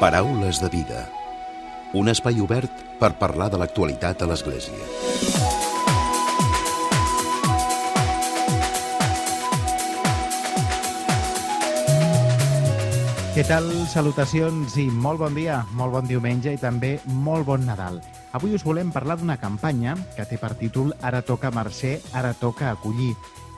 Paraules de vida. Un espai obert per parlar de l'actualitat a l'Església. Què tal? Salutacions i molt bon dia, molt bon diumenge i també molt bon Nadal. Avui us volem parlar d'una campanya que té per títol Ara toca Mercè, ara toca acollir.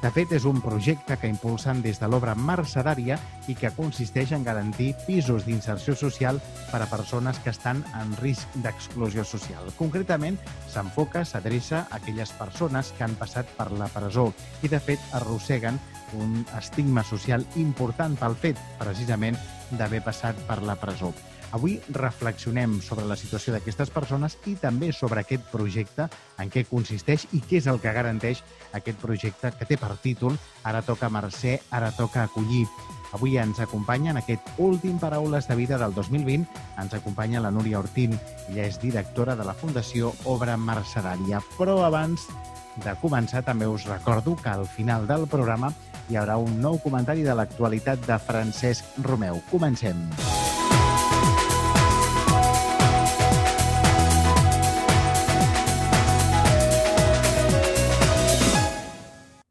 De fet, és un projecte que impulsen des de l'obra Mercedària i que consisteix en garantir pisos d'inserció social per a persones que estan en risc d'exclusió social. Concretament, s'enfoca, s'adreça a aquelles persones que han passat per la presó i, de fet, arrosseguen un estigma social important pel fet, precisament, d'haver passat per la presó. Avui reflexionem sobre la situació d'aquestes persones i també sobre aquest projecte, en què consisteix i què és el que garanteix aquest projecte que té per títol Ara toca Mercè, ara toca acollir. Avui ens acompanya en aquest últim Paraules de Vida del 2020, ens acompanya la Núria Ortín. Ella és directora de la Fundació Obra Mercedària. Però abans de començar, també us recordo que al final del programa hi haurà un nou comentari de l'actualitat de Francesc Romeu. Comencem.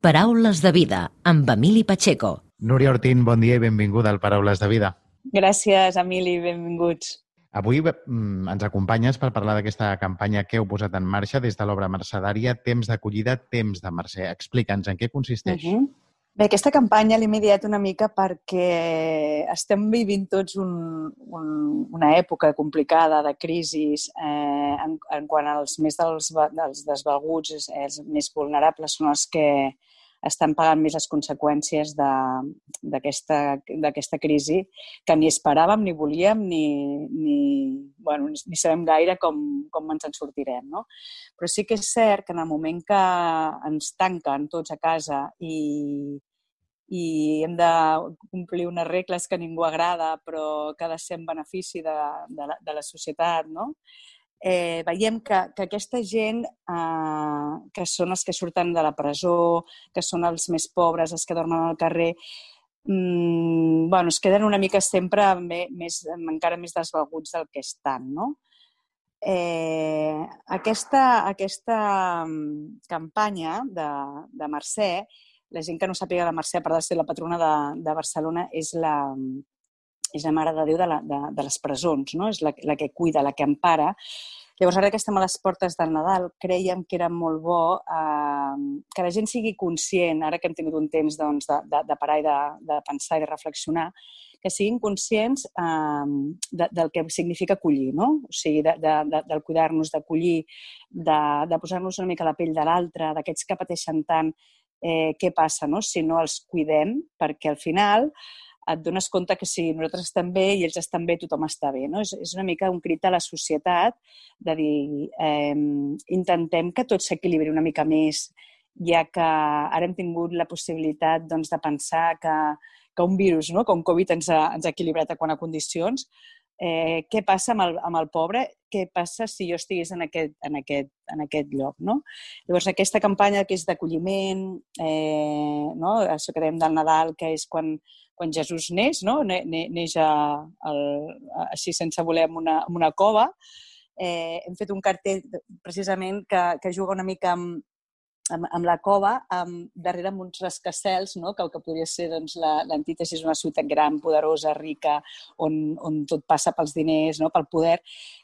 Paraules de vida, amb Emili Pacheco. Núria Ortín, bon dia i benvinguda al Paraules de Vida. Gràcies, Emili, benvinguts. Avui mm, ens acompanyes per parlar d'aquesta campanya que heu posat en marxa des de l'obra mercedària Temps d'acollida, Temps de Mercè. Explica'ns en què consisteix. Uh -huh. Bé, aquesta campanya l'he mediat una mica perquè estem vivint tots un, un, una època complicada de crisis eh, en, en quant als més dels, dels desvalguts, els, els més vulnerables són els que estan pagant més les conseqüències d'aquesta crisi que ni esperàvem, ni volíem, ni, ni, bueno, ni sabem gaire com, com ens en sortirem. No? Però sí que és cert que en el moment que ens tanquen tots a casa i, i hem de complir unes regles que ningú agrada però que ha de ser en benefici de, de, la, de la societat, no? Eh, veiem que, que aquesta gent, eh, que són els que surten de la presó, que són els més pobres, els que dormen al carrer, mm, bueno, es queden una mica sempre més, encara més desvalguts del que estan, no? Eh, aquesta, aquesta mm, campanya de, de Mercè, la gent que no sàpiga la Mercè, part de ser la patrona de, de Barcelona, és la, és la Mare de Déu de, la, de, de les presons, no? és la, la que cuida, la que empara. Llavors, ara que estem a les portes del Nadal, creiem que era molt bo eh, que la gent sigui conscient, ara que hem tingut un temps doncs, de, de, de parar i de, de pensar i de reflexionar, que siguin conscients eh, de, del que significa acollir, no? O sigui, de, de, de, del cuidar-nos, d'acollir, de, de posar-nos una mica la pell de l'altre, d'aquests que pateixen tant, eh, què passa no? si no els cuidem, perquè al final et dones compte que si nosaltres estem bé i ells estan bé, tothom està bé. No? És, és una mica un crit a la societat de dir eh, intentem que tot s'equilibri una mica més, ja que ara hem tingut la possibilitat doncs, de pensar que, que un virus, no? com Covid, ens ha, ens ha equilibrat a quant a condicions, eh, què passa amb el, amb el pobre, què passa si jo estigués en aquest, en aquest, en aquest lloc. No? Llavors, aquesta campanya que és d'acolliment, eh, no? això que dèiem del Nadal, que és quan quan Jesús neix, no? neix a, a, a, així sense voler en una, en una cova. Eh, hem fet un cartell precisament que, que juga una mica amb, amb, amb la cova, amb, darrere amb uns rascacels, no? que el que podria ser doncs, l'antítesi és una ciutat gran, poderosa, rica, on, on tot passa pels diners, no? pel poder.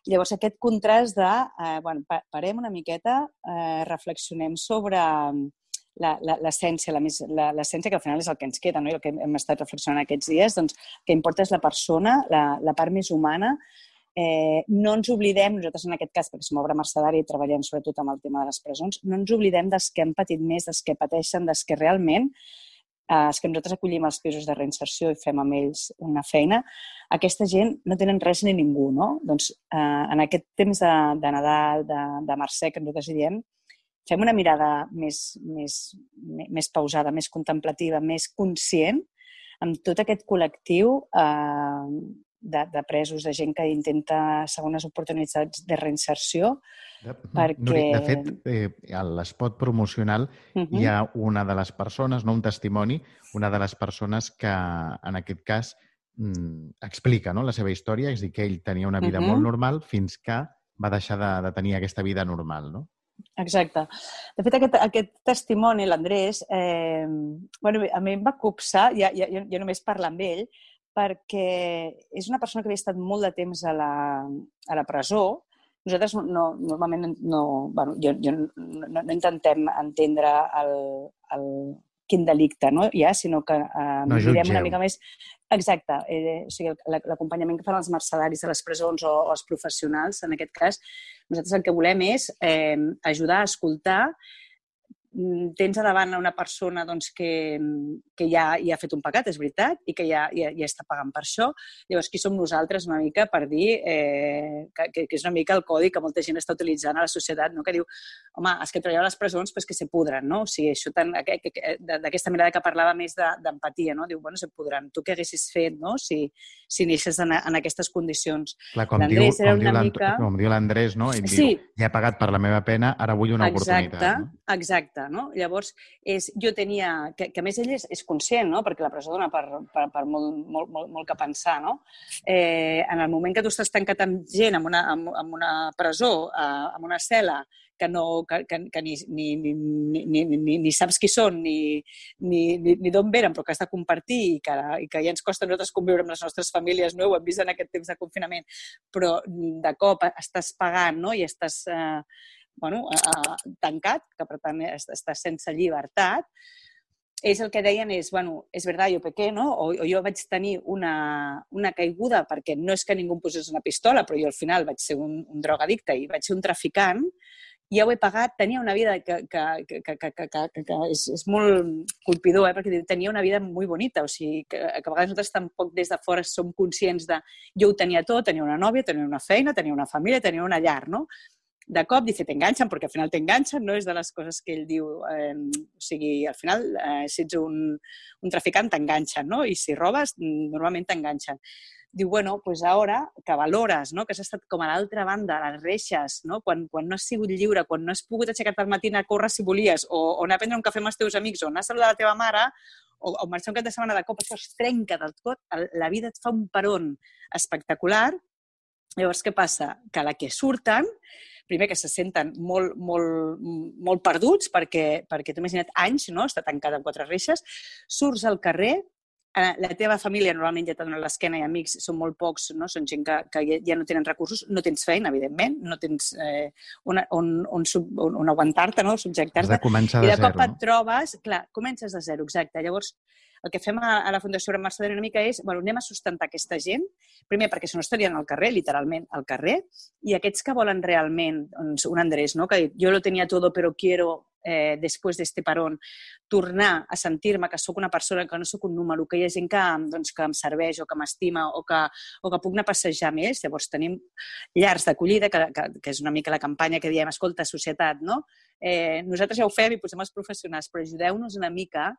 Llavors aquest contrast de, eh, bueno, parem una miqueta, eh, reflexionem sobre, l'essència, l'essència que al final és el que ens queda, no? i el que hem estat reflexionant aquests dies, doncs que importa és la persona, la, la part més humana, eh, no ens oblidem, nosaltres en aquest cas, perquè som obra mercedària i treballem sobretot amb el tema de les presons, no ens oblidem dels que han patit més, dels que pateixen, dels que realment eh, els que nosaltres acollim els pisos de reinserció i fem amb ells una feina, aquesta gent no tenen res ni ningú, no? Doncs eh, en aquest temps de, de Nadal, de, de Mercè, que nosaltres diem, fem una mirada més, més, més pausada, més contemplativa, més conscient amb tot aquest col·lectiu eh, de, de presos, de gent que intenta segones oportunitats de reinserció. De, perquè... Nuri, de fet, eh, a l'espot promocional uh -huh. hi ha una de les persones, no un testimoni, una de les persones que, en aquest cas, mm, explica no, la seva història, és dir, que ell tenia una vida uh. -huh. molt normal fins que va deixar de, de tenir aquesta vida normal, no? Exacte. De fet, aquest, aquest testimoni, l'Andrés, eh, bueno, a mi em va copsar, ja, ja, jo, només parlo amb ell, perquè és una persona que havia estat molt de temps a la, a la presó. Nosaltres no, normalment no, bueno, jo, jo no, no, no intentem entendre el, el, quin delicte no? hi ha, sinó que eh, No mirem una mica més... Exacte, eh, o sigui, la- l'acompanyament que fan els mercedaris a les presons o, o els professionals, en aquest cas, nosaltres el que volem és eh, ajudar a escoltar tens a davant una persona doncs, que, que ja, ja ha fet un pecat, és veritat, i que ja, ja, ja està pagant per això. Llavors, qui som nosaltres una mica per dir eh, que, que, és una mica el codi que molta gent està utilitzant a la societat, no? que diu, home, els que treballeu a les presons, pues que se pudren, no? O sigui, això tan, que- d'aquesta mirada que parlava més de- d'empatia, no? Diu, bueno, se podran. Tu què haguessis fet, no?, si, si neixes en, en aquestes condicions. Clar, com diu, com diu mica- com diu l'Andrés, no? Ell Sí. diu, ja he pagat per la meva pena, ara vull una exacte, oportunitat. No? exacte, no? Llavors, és, jo tenia... Que, que a més ell és, és conscient, no? Perquè la presó dona per, per, per molt, molt, molt, molt que pensar, no? Eh, en el moment que tu estàs tancat amb gent en una, en, en una presó, eh, en una cel·la, que, no, que, que, que ni, ni, ni, ni, ni, ni saps qui són, ni, ni, ni, ni d'on venen, però que has de compartir i que, i que ja ens costa a nosaltres conviure amb les nostres famílies, no? ho hem vist en aquest temps de confinament, però de cop estàs pagant no? i estàs eh, bueno, eh, tancat, que per tant est- estàs sense llibertat, ells el que deien és, bueno, és veritat, jo pequé, no? O, o jo vaig tenir una, una caiguda perquè no és que ningú em posés una pistola, però jo al final vaig ser un, un drogadicte i vaig ser un traficant, ja ho he pagat, tenia una vida que, que, que, que, que, que, que, és, és molt colpidor, eh? perquè tenia una vida molt bonita, o sigui, que, que a vegades nosaltres tampoc des de fora som conscients de... Jo ho tenia tot, tenia una nòvia, tenia una feina, tenia una família, tenia una llar, no? De cop, dice, t'enganxen, perquè al final t'enganxen, no és de les coses que ell diu, eh, o sigui, al final, eh, si ets un, un traficant, t'enganxen, no? I si robes, normalment t'enganxen diu, bueno, pues ara que valores, no? que has estat com a l'altra banda, a les reixes, no? Quan, quan no has sigut lliure, quan no has pogut aixecar-te al matí a córrer si volies, o, o anar a prendre un cafè amb els teus amics, o anar a saludar la teva mare, o, o marxar un cap de setmana de cop, això es trenca del tot, la vida et fa un peron espectacular. Llavors, què passa? Que la que surten, primer que se senten molt, molt, molt perduts perquè, perquè t'ho imagina't anys, no? està tancada en quatre reixes, surts al carrer, eh, la teva família normalment ja t'ha donat l'esquena i amics són molt pocs, no? són gent que, que ja- no tenen recursos, no tens feina, evidentment, no tens eh, on, on, on, sub- on, on aguantar-te, no? Has subjectar-te, i de de cop zero, et no? trobes, clar, comences de zero, exacte. Llavors, el que fem a, a la Fundació Gran Mercedari una mica és, bueno, anem a sustentar aquesta gent, primer perquè si no estarien al carrer, literalment al carrer, i aquests que volen realment, doncs, un Andrés, no? que jo lo tenía todo pero quiero eh, després d'este parón, tornar a sentir-me que sóc una persona, que no sóc un número, que hi ha gent que, doncs, que em serveix o que m'estima o, que, o que puc anar a passejar més. Llavors tenim llars d'acollida, que, que, que és una mica la campanya que diem, escolta, societat, no? Eh, nosaltres ja ho fem i posem els professionals, però ajudeu-nos una mica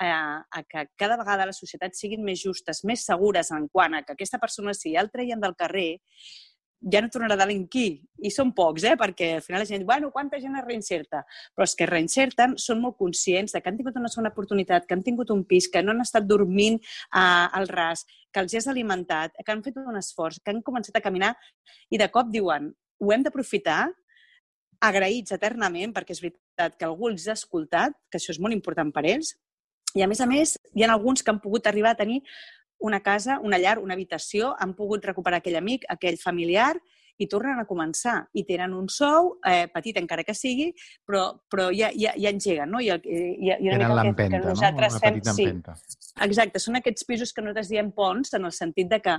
a, a que cada vegada les societats siguin més justes, més segures en quant a que aquesta persona, si ja el treien del carrer, ja no tornarà a delinquir. I són pocs, eh? perquè al final la gent diu, bueno, quanta gent es reinserta? Però els que es reinserten són molt conscients de que han tingut una segona oportunitat, que han tingut un pis, que no han estat dormint uh, al ras, que els has alimentat, que han fet un esforç, que han començat a caminar i de cop diuen, ho hem d'aprofitar agraïts eternament, perquè és veritat que algú els ha escoltat, que això és molt important per ells, i a més a més hi ha alguns que han pogut arribar a tenir una casa, una llar, una habitació, han pogut recuperar aquell amic, aquell familiar i tornen a començar. I tenen un sou, eh, petit encara que sigui, però, però ja, ja, ja engeguen, no? I, el- i, i, i una Tenen l'empenta, no? Una fem, petita sí, empenta. Exacte, són aquests pisos que nosaltres diem ponts en el sentit de que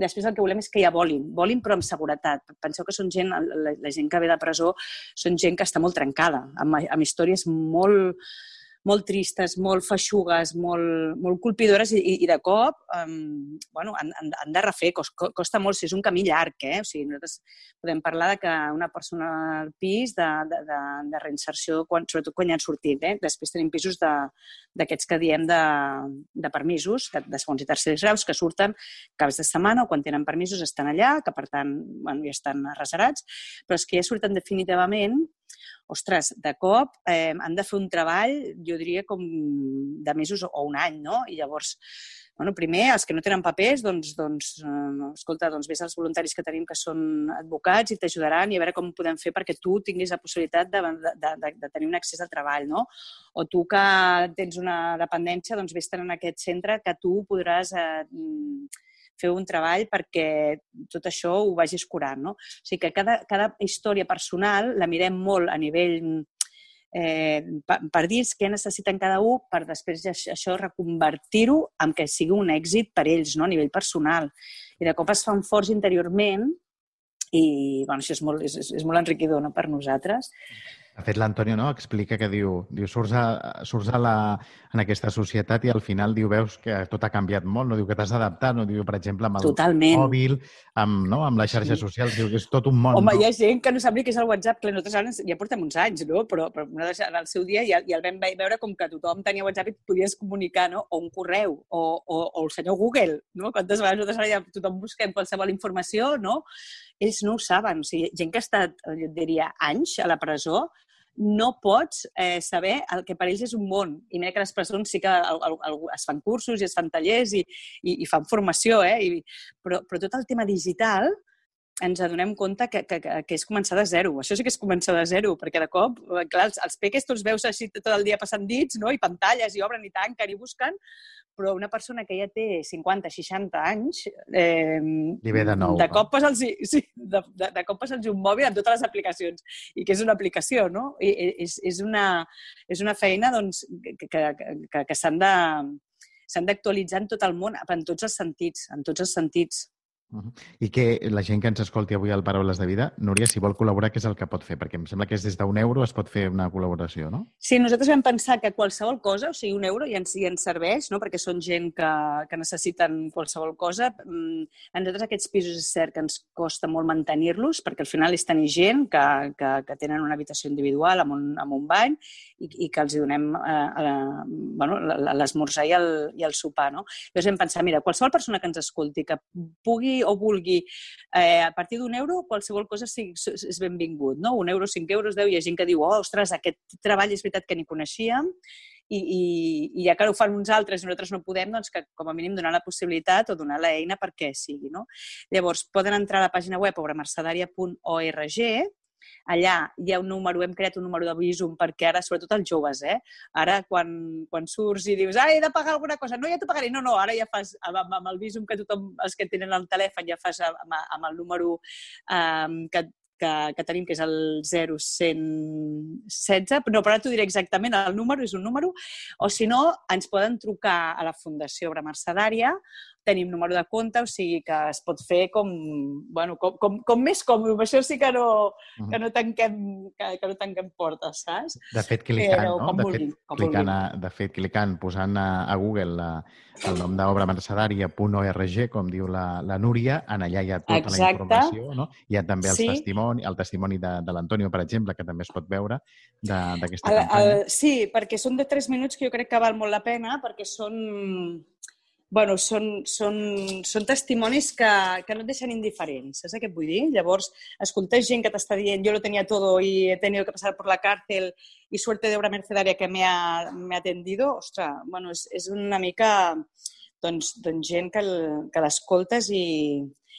després el que volem és que ja volin, volin però amb seguretat. Penseu que són gent, la, la gent que ve de presó, són gent que està molt trencada, amb, amb històries molt, molt tristes, molt feixugues, molt, molt colpidores i, i, de cop um, bueno, han, han, han de refer, cos, costa molt, si és un camí llarg, eh? O sigui, nosaltres podem parlar de que una persona al pis de, de, de, de reinserció, quan, sobretot quan ja han sortit, eh? Després tenim pisos d'aquests que diem de, de permisos, de, de segons i tercers graus, que surten caps de setmana o quan tenen permisos estan allà, que per tant bueno, ja estan reserats, però els que ja surten definitivament, ostres, de cop eh, han de fer un treball, jo diria, com de mesos o un any, no? I llavors bueno, primer, els que no tenen papers, doncs, doncs eh, escolta, doncs vés als voluntaris que tenim que són advocats i t'ajudaran i a veure com podem fer perquè tu tinguis la possibilitat de, de, de, de tenir un accés al treball, no? O tu que tens una dependència, doncs vés en aquest centre que tu podràs eh, fer un treball perquè tot això ho vagis curant. No? O sigui que cada, cada història personal la mirem molt a nivell eh, per, per dir què necessiten cada un per després això reconvertir-ho en que sigui un èxit per ells, no? a nivell personal. I de cop es fan forts interiorment i bueno, això és molt, és, és molt enriquidor no? per nosaltres. De fet, l'Antonio no, explica que diu, diu surts, a, surts a la, en aquesta societat i al final diu, veus que tot ha canviat molt, no diu que t'has adaptat, no diu, per exemple, amb el Totalment. mòbil, amb, no, amb les xarxes sí. socials, diu que és tot un món. Home, no? hi ha gent que no sap ni què és el WhatsApp, que nosaltres ara ja portem uns anys, no? però, però en el seu dia ja, ja el vam veure com que tothom tenia WhatsApp i podies comunicar, no? o un correu, o, o, o el senyor Google, no? Quantes vegades nosaltres ara ja tothom busquem qualsevol informació, no? Ells no ho saben. O sigui, gent que ha estat, jo diria, anys a la presó, no pots eh, saber el que per ells és un món. I mira que les presons sí que el, el, el, es fan cursos i es fan tallers i, i, i fan formació, eh? I, però, però tot el tema digital ens adonem compte que, que, que és començar de zero. Això sí que és començar de zero, perquè de cop, eh, clar, els, els peques tu els veus així tot el dia passant dits, no? i pantalles, i obren i tanquen i busquen, però una persona que ja té 50, 60 anys... Eh, Li ve de nou. De cop passa'ls sí, de, de, de cop passa'ls un mòbil amb totes les aplicacions. I que és una aplicació, no? I, és, és, una, és una feina doncs, que, que, que, que s'han de s'han d'actualitzar en tot el món, en tots els sentits, en tots els sentits. I que la gent que ens escolti avui al Paraules de Vida, Núria, si vol col·laborar, què és el que pot fer? Perquè em sembla que és des d'un euro es pot fer una col·laboració, no? Sí, nosaltres vam pensar que qualsevol cosa, o sigui, un euro ja ens, ja ens serveix, no? perquè són gent que, que necessiten qualsevol cosa. Mm, a nosaltres aquests pisos és cert que ens costa molt mantenir-los, perquè al final és tenir gent que, que, que tenen una habitació individual amb un, amb un bany i, i que els donem eh, bueno, l'esmorzar i, el, i el sopar. No? Llavors vam pensar, mira, qualsevol persona que ens escolti, que pugui o vulgui eh, a partir d'un euro, qualsevol cosa sigui, és benvingut. No? Un euro, cinc euros, deu. Hi ha gent que diu, oh, ostres, aquest treball és veritat que ni coneixíem, i, i, i ja que ho fan uns altres i nosaltres no podem, doncs que com a mínim donar la possibilitat o donar l'eina perquè sigui. No? Llavors, poden entrar a la pàgina web obremercedària.org allà hi ha un número, hem creat un número de Visum perquè ara, sobretot els joves, eh? ara quan, quan surts i dius ah, he de pagar alguna cosa, no, ja t'ho pagaré, no, no, ara ja fas amb, amb el Visum que tothom, els que tenen el telèfon, ja fas amb, amb el número um, que, que, que tenim, que és el 0116, no, però ara t'ho diré exactament, el número és un número, o si no, ens poden trucar a la Fundació Obra Mercedària tenim número de compte, o sigui que es pot fer com, bueno, com, com, com més còmode. Per això sí que no, que no, tanquem, que, que no tanquem portes, saps? De fet, clicant, Però, no? De fet, vulguin, clicant, a, de fet, clicant, posant a, a Google la, el nom d'obra mercedària.org, com diu la, la Núria, en allà hi ha tota Exacte. la informació, no? Hi ha també el sí. testimoni, el testimoni de, de l'Antonio, per exemple, que també es pot veure d'aquesta campanya. El, sí, perquè són de 3 minuts que jo crec que val molt la pena, perquè són bueno, són, són, són testimonis que, que no et deixen indiferents, saps què et vull dir? Llavors, escoltes gent que t'està dient yo lo tenía todo y he tenido que pasar por la cárcel y suerte de obra mercedaria que me ha, me ha atendido, ostres, bueno, és, és una mica doncs, doncs gent que, que l'escoltes i,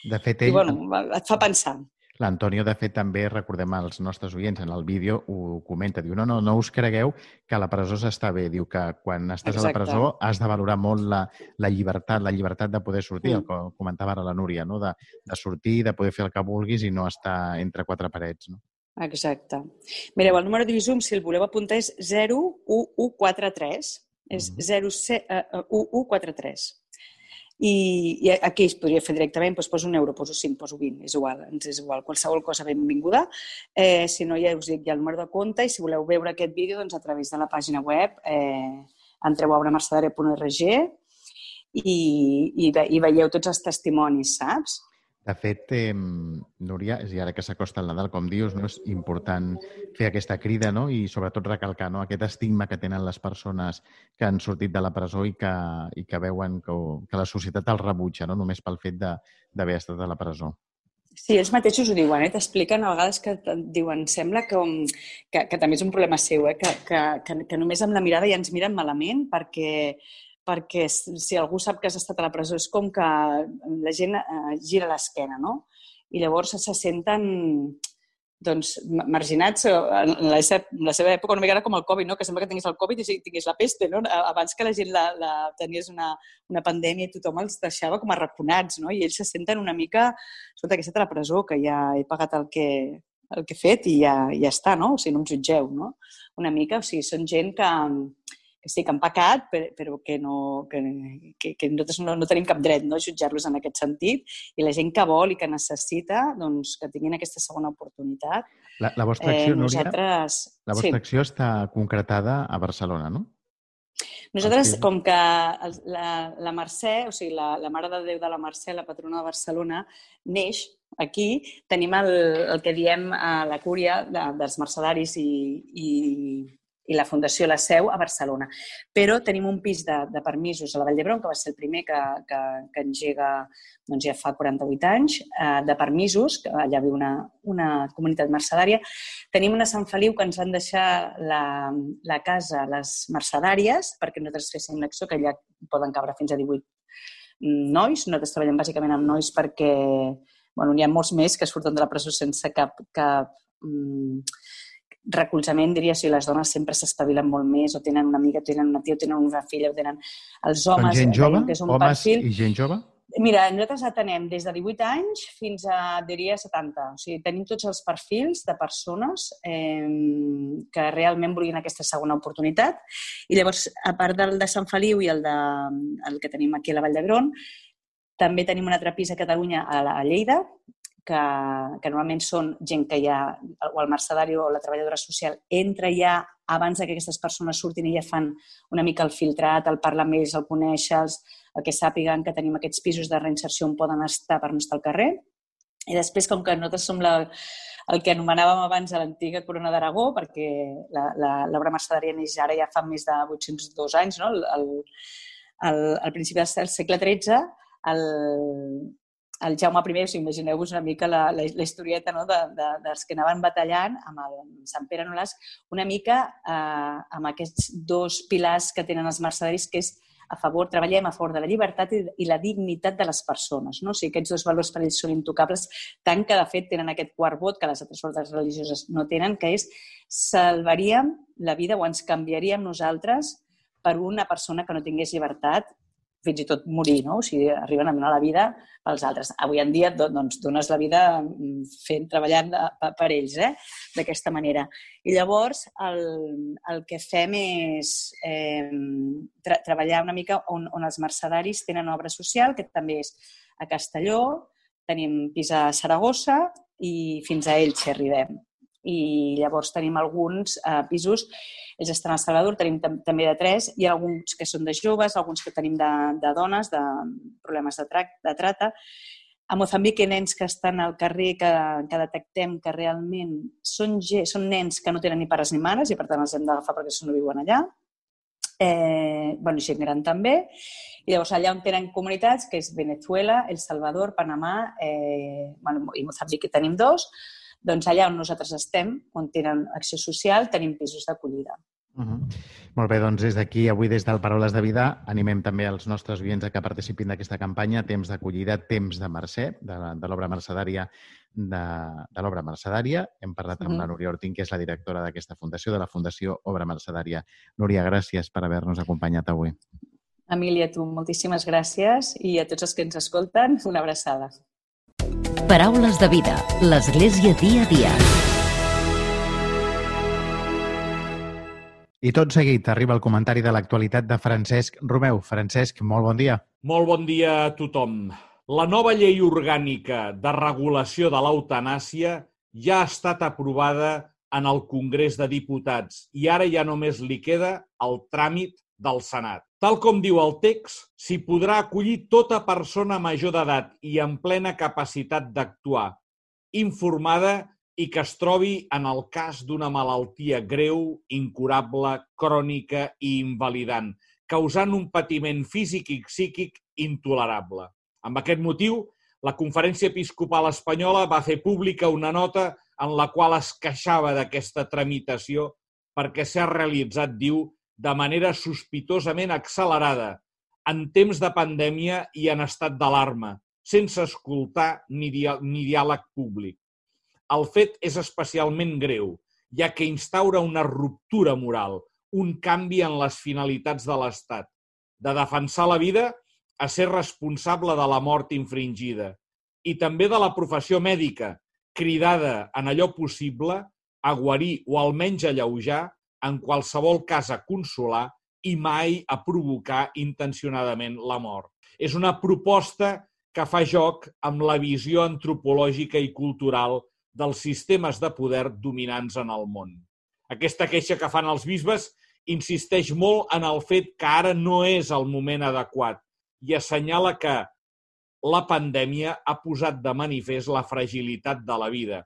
de fet, ell... i bueno, et fa pensar. L'Antonio, de fet, també, recordem als nostres oients, en el vídeo ho comenta, diu, no, no, no us cregueu que a la presó s'està bé, diu que quan estàs Exacte. a la presó has de valorar molt la, la llibertat, la llibertat de poder sortir, mm. el que comentava ara la Núria, no? de, de sortir, de poder fer el que vulguis i no estar entre quatre parets. No? Exacte. Mireu, el número de Visum, si el voleu apuntar, és 01143. És mm -hmm. 01143. I, i aquí es podria fer directament, doncs poso un euro, poso 5, poso 20, és igual, ens és igual, qualsevol cosa benvinguda. Eh, si no, ja us dic, hi ha el número de compte i si voleu veure aquest vídeo, doncs a través de la pàgina web eh, entreu a obremercedària.org i, i, i veieu tots els testimonis, saps? De fet, eh, Núria, i ara que s'acosta el Nadal, com dius, no, és important fer aquesta crida no? i sobretot recalcar no? aquest estigma que tenen les persones que han sortit de la presó i que, i que veuen que, que la societat els rebutja, no? només pel fet d'haver estat a la presó. Sí, ells mateixos ho diuen, eh? t'expliquen a vegades que diuen, sembla que, que, que també és un problema seu, eh? que, que, que, que només amb la mirada ja ens miren malament perquè perquè si algú sap que has estat a la presó és com que la gent eh, gira l'esquena, no? I llavors se senten doncs, marginats en la, en la seva època una mica com el Covid, no? que sembla que tinguis el Covid i tinguis la peste. No? Abans que la gent la, la, tenies una, una pandèmia i tothom els deixava com arraconats, no? i ells se senten una mica, escolta, que a la presó, que ja he pagat el que, el que he fet i ja, ja està, no? O sigui, no em jutgeu, no? Una mica, o sigui, són gent que, que sí, que han pecat, però que, no, que, que, que nosaltres no, no tenim cap dret no, a jutjar-los en aquest sentit. I la gent que vol i que necessita doncs, que tinguin aquesta segona oportunitat. La, la vostra acció, eh, nosaltres... Núria, la vostra sí. acció està concretada a Barcelona, no? Nosaltres, com que la, la Mercè, o sigui, la, la Mare de Déu de la Mercè, la patrona de Barcelona, neix aquí, tenim el, el que diem a la cúria de, dels mercedaris i, i i la Fundació La Seu a Barcelona. Però tenim un pis de, de permisos a la Vall d'Hebron, que va ser el primer que, que, que engega doncs ja fa 48 anys, eh, de permisos, que allà viu una, una comunitat mercedària. Tenim una Sant Feliu que ens van deixar la, la casa les mercedàries perquè nosaltres féssim l'acció, que allà poden cabre fins a 18 nois. Nosaltres treballem bàsicament amb nois perquè bueno, n'hi ha molts més que surten de la presó sense cap, cap mm, recolzament, diria, si les dones sempre s'espavilen molt més, o tenen una amiga, tenen una tia, o tenen una filla, o tenen... Els homes... gent jove? Que és un homes perfil... i gent jove? Mira, nosaltres atenem des de 18 anys fins a, diria, 70. O sigui, tenim tots els perfils de persones eh, que realment volien aquesta segona oportunitat. I llavors, a part del de Sant Feliu i el, de, el que tenim aquí a la Vall d'Hebron, també tenim un altre pis a Catalunya, a, la, a Lleida, que, que normalment són gent que ja, o el mercedari o la treballadora social, entra ja abans que aquestes persones surtin i ja fan una mica el filtrat, el parlar amb ells, el conèixer, els, el que sàpiguen que tenim aquests pisos de reinserció on poden estar per no estar al carrer. I després, com que nosaltres som la, el que anomenàvem abans l'antiga Corona d'Aragó, perquè l'obra mercedària neix ara ja fa més de 802 anys, no? el, el, el, al principi del segle XIII, el, el Jaume I, sigui, imagineu-vos una mica la, la, la historieta no? de, de, dels que anaven batallant amb el Sant Pere Nolàs, una mica eh, amb aquests dos pilars que tenen els mercedaris, que és a favor, treballem a favor de la llibertat i, i la dignitat de les persones. No? O sigui, aquests dos valors per ells són intocables, tant que, de fet, tenen aquest quart vot que les altres ordres religioses no tenen, que és salvaríem la vida o ens canviaríem nosaltres per una persona que no tingués llibertat fins i tot morir, no? O sigui, arriben a donar la vida pels altres. Avui en dia, doncs, dones la vida mm, fent, treballant eh, per ells, eh? d'aquesta manera. I llavors, el, el que fem és eh, tra treballar una mica on, on els mercedaris tenen obra social, que també és a Castelló, tenim pis a Saragossa i fins a Elx arribem i llavors tenim alguns eh, pisos, ells estan a Salvador, tenim també de tres, hi ha alguns que són de joves, alguns que tenim de, de dones, de problemes de, tra de trata. A ha nens que estan al carrer que, que detectem que realment són, són nens que no tenen ni pares ni mares i per tant els hem d'agafar perquè no viuen allà. Eh, bueno, gent gran també. I llavors allà on tenen comunitats, que és Venezuela, El Salvador, Panamà eh, bueno, i Mozambic, tenim dos, doncs allà on nosaltres estem, on tenen acció social, tenim pisos d'acollida. Uh -huh. Molt bé, doncs des d'aquí, avui des del Paraules de Vida, animem també els nostres oients a que participin d'aquesta campanya Temps d'acollida, Temps de Mercè, de, de l'obra mercedària de, de l'obra mercedària. Hem parlat amb -huh. la Núria Ortín, que és la directora d'aquesta fundació, de la Fundació Obra Mercedària. Núria, gràcies per haver-nos acompanyat avui. Emília, tu moltíssimes gràcies i a tots els que ens escolten, una abraçada. Paraules de vida. L'Església dia a dia. I tot seguit arriba el comentari de l'actualitat de Francesc Romeu. Francesc, molt bon dia. Molt bon dia a tothom. La nova llei orgànica de regulació de l'eutanàsia ja ha estat aprovada en el Congrés de Diputats i ara ja només li queda el tràmit del Senat. Tal com diu el text, s'hi podrà acollir tota persona major d'edat i en plena capacitat d'actuar, informada i que es trobi en el cas d'una malaltia greu, incurable, crònica i invalidant, causant un patiment físic i psíquic intolerable. Amb aquest motiu, la Conferència Episcopal Espanyola va fer pública una nota en la qual es queixava d'aquesta tramitació perquè s'ha realitzat, diu, de manera sospitosament accelerada, en temps de pandèmia i en estat d'alarma, sense escoltar ni, dia ni diàleg públic. El fet és especialment greu, ja que instaura una ruptura moral, un canvi en les finalitats de l'Estat, de defensar la vida a ser responsable de la mort infringida i també de la professió mèdica, cridada en allò possible a guarir o almenys alleujar en qualsevol cas a consolar i mai a provocar intencionadament la mort. És una proposta que fa joc amb la visió antropològica i cultural dels sistemes de poder dominants en el món. Aquesta queixa que fan els bisbes insisteix molt en el fet que ara no és el moment adequat i assenyala que la pandèmia ha posat de manifest la fragilitat de la vida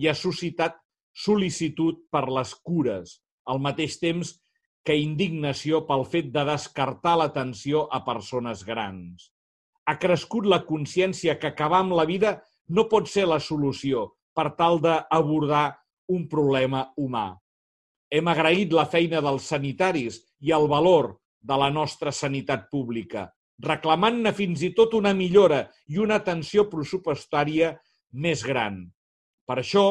i ha suscitat sol·licitud per les cures, al mateix temps que indignació pel fet de descartar l'atenció a persones grans. Ha crescut la consciència que acabar amb la vida no pot ser la solució per tal d'abordar un problema humà. Hem agraït la feina dels sanitaris i el valor de la nostra sanitat pública, reclamant-ne fins i tot una millora i una atenció pressupostària més gran. Per això,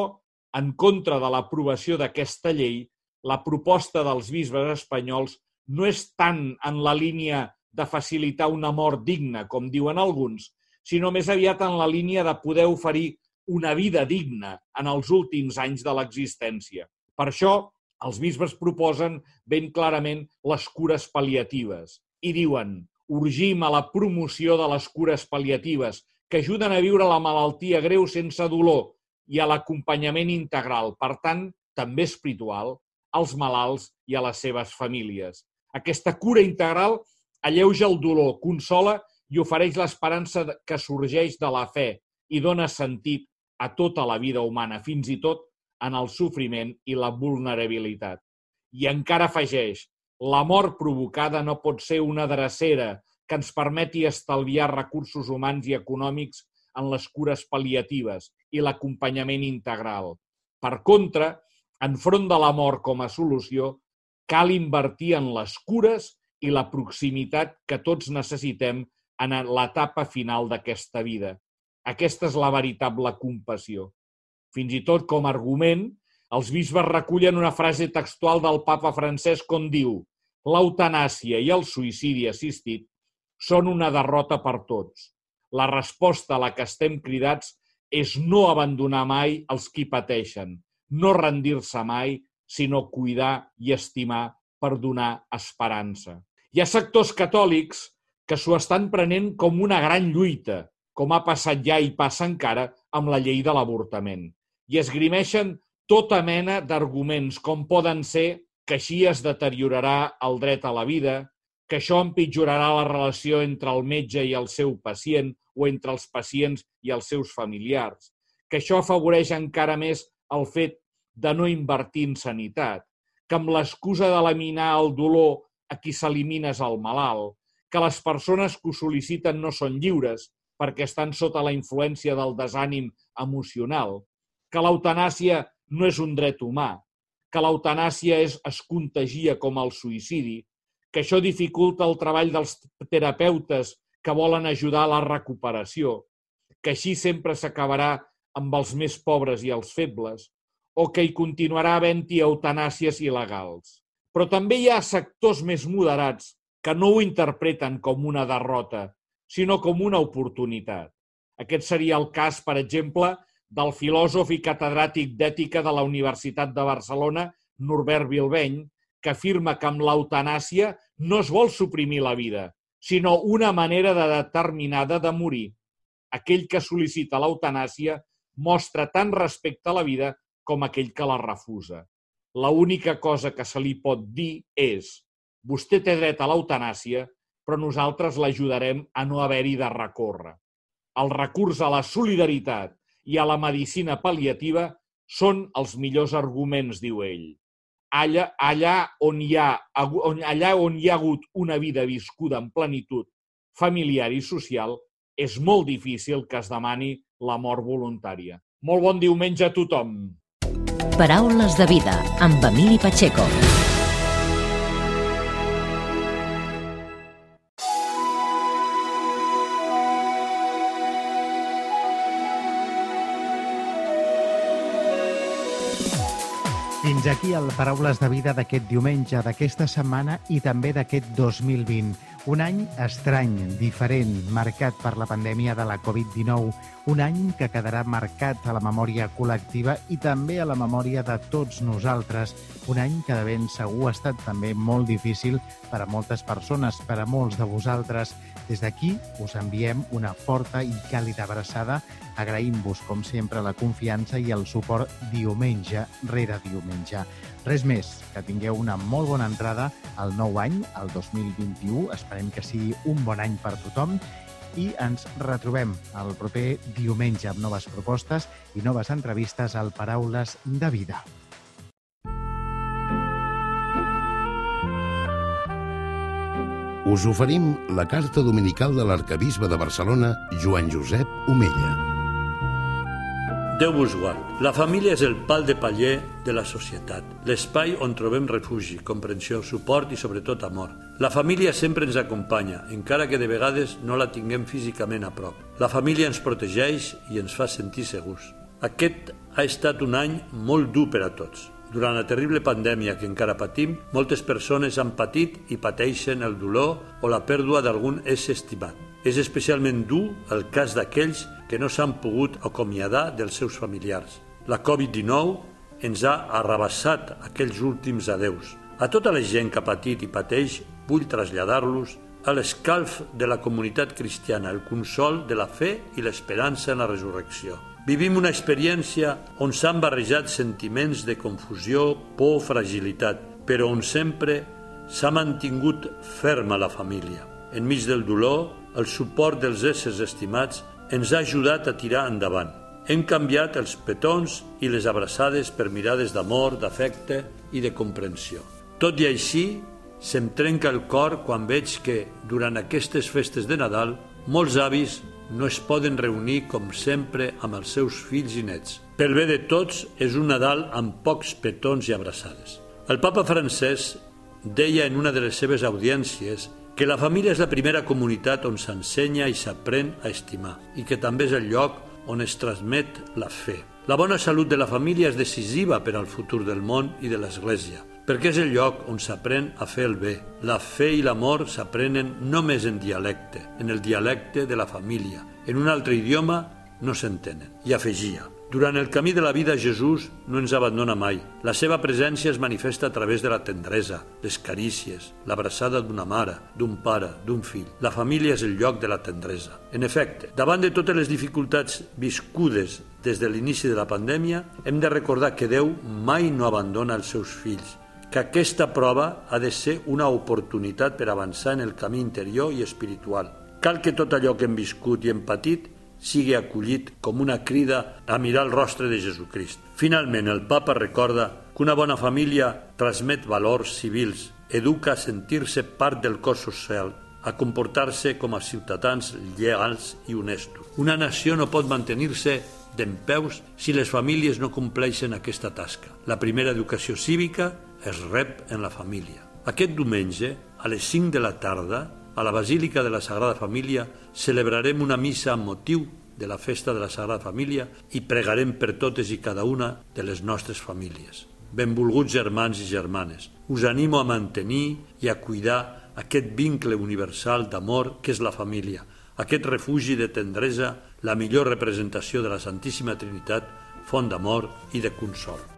en contra de l'aprovació d'aquesta llei, la proposta dels bisbes espanyols no és tant en la línia de facilitar una mort digna, com diuen alguns, sinó més aviat en la línia de poder oferir una vida digna en els últims anys de l'existència. Per això, els bisbes proposen ben clarament les cures pal·liatives i diuen urgim a la promoció de les cures pal·liatives que ajuden a viure la malaltia greu sense dolor i a l'acompanyament integral, per tant, també espiritual, als malalts i a les seves famílies. Aquesta cura integral alleuja el dolor, consola i ofereix l'esperança que sorgeix de la fe i dona sentit a tota la vida humana, fins i tot en el sofriment i la vulnerabilitat. I encara afegeix, la mort provocada no pot ser una drecera que ens permeti estalviar recursos humans i econòmics en les cures pal·liatives i l'acompanyament integral. Per contra, enfront de la mort com a solució, cal invertir en les cures i la proximitat que tots necessitem en l'etapa final d'aquesta vida. Aquesta és la veritable compassió. Fins i tot com a argument, els bisbes recullen una frase textual del papa Francesc on diu l'eutanàsia i el suïcidi assistit són una derrota per tots. La resposta a la que estem cridats és no abandonar mai els qui pateixen, no rendir-se mai, sinó cuidar i estimar per donar esperança. Hi ha sectors catòlics que s'ho estan prenent com una gran lluita, com ha passat ja i passa encara amb la llei de l'avortament. I esgrimeixen tota mena d'arguments, com poden ser que així es deteriorarà el dret a la vida, que això empitjorarà la relació entre el metge i el seu pacient o entre els pacients i els seus familiars, que això afavoreix encara més el fet de no invertir en sanitat, que amb l'excusa de laminar el dolor a qui s'elimina és el malalt, que les persones que ho sol·liciten no són lliures perquè estan sota la influència del desànim emocional, que l'eutanàsia no és un dret humà, que l'eutanàsia és, es contagia com el suïcidi, que això dificulta el treball dels terapeutes que volen ajudar a la recuperació, que així sempre s'acabarà amb els més pobres i els febles, o que hi continuarà havent-hi eutanàsies il·legals. Però també hi ha sectors més moderats que no ho interpreten com una derrota, sinó com una oportunitat. Aquest seria el cas, per exemple, del filòsof i catedràtic d'ètica de la Universitat de Barcelona, Norbert Bilbeny, que afirma que amb l'eutanàsia no es vol suprimir la vida, sinó una manera de determinada de morir. Aquell que sol·licita l'eutanàsia mostra tant respecte a la vida com aquell que la refusa. La única cosa que se li pot dir és vostè té dret a l'eutanàsia, però nosaltres l'ajudarem a no haver-hi de recórrer. El recurs a la solidaritat i a la medicina pal·liativa són els millors arguments, diu ell. Allà, allà, on hi ha, allà on hi ha hagut una vida viscuda en plenitud familiar i social, és molt difícil que es demani la mort voluntària. Molt bon diumenge a tothom! Paraules de vida amb Emili Pacheco. Fins aquí el Paraules de Vida d'aquest diumenge, d'aquesta setmana i també d'aquest 2020. Un any estrany, diferent, marcat per la pandèmia de la Covid-19. Un any que quedarà marcat a la memòria col·lectiva i també a la memòria de tots nosaltres. Un any que de ben segur ha estat també molt difícil per a moltes persones, per a molts de vosaltres. Des d'aquí us enviem una forta i càlida abraçada. Agraïm-vos, com sempre, la confiança i el suport diumenge rere diumenge. Res més, que tingueu una molt bona entrada al nou any, al 2021. Esperem que sigui un bon any per tothom i ens retrobem el proper diumenge amb noves propostes i noves entrevistes al Paraules de Vida. Us oferim la carta dominical de l'arcabisbe de Barcelona, Joan Josep Omella. Déu vos guard. La família és el pal de paller de la societat, l'espai on trobem refugi, comprensió, suport i sobretot amor. La família sempre ens acompanya, encara que de vegades no la tinguem físicament a prop. La família ens protegeix i ens fa sentir segurs. Aquest ha estat un any molt dur per a tots. Durant la terrible pandèmia que encara patim, moltes persones han patit i pateixen el dolor o la pèrdua d'algun ésser estimat. És especialment dur el cas d'aquells que no s'han pogut acomiadar dels seus familiars. La Covid-19 ens ha arrabassat aquells últims adeus. A tota la gent que ha patit i pateix, vull traslladar-los a l'escalf de la comunitat cristiana, el consol de la fe i l'esperança en la resurrecció. Vivim una experiència on s'han barrejat sentiments de confusió, por, fragilitat, però on sempre s'ha mantingut ferma la família. Enmig del dolor, el suport dels éssers estimats ens ha ajudat a tirar endavant. Hem canviat els petons i les abraçades per mirades d'amor, d'afecte i de comprensió. Tot i així, se'm trenca el cor quan veig que, durant aquestes festes de Nadal, molts avis no es poden reunir com sempre amb els seus fills i nets. Pel bé de tots, és un Nadal amb pocs petons i abraçades. El papa francès deia en una de les seves audiències que la família és la primera comunitat on s'ensenya i s'aprèn a estimar i que també és el lloc on es transmet la fe. La bona salut de la família és decisiva per al futur del món i de l'Església perquè és el lloc on s'aprèn a fer el bé. La fe i l'amor s'aprenen només en dialecte, en el dialecte de la família. En un altre idioma no s'entenen. I afegia, durant el camí de la vida Jesús no ens abandona mai. La seva presència es manifesta a través de la tendresa, les carícies, l'abraçada d'una mare, d'un pare, d'un fill. La família és el lloc de la tendresa. En efecte, davant de totes les dificultats viscudes des de l'inici de la pandèmia, hem de recordar que Déu mai no abandona els seus fills que aquesta prova ha de ser una oportunitat per avançar en el camí interior i espiritual. Cal que tot allò que hem viscut i hem patit sigui acollit com una crida a mirar el rostre de Jesucrist. Finalment, el papa recorda que una bona família transmet valors civils, educa a sentir-se part del cos social, a comportar-se com a ciutadans llegals i honestos. Una nació no pot mantenir-se d'en peus si les famílies no compleixen aquesta tasca. La primera educació cívica es rep en la família. Aquest diumenge, a les 5 de la tarda, a la Basílica de la Sagrada Família, celebrarem una missa amb motiu de la festa de la Sagrada Família i pregarem per totes i cada una de les nostres famílies. Benvolguts germans i germanes, us animo a mantenir i a cuidar aquest vincle universal d'amor que és la família, aquest refugi de tendresa, la millor representació de la Santíssima Trinitat, font d'amor i de consol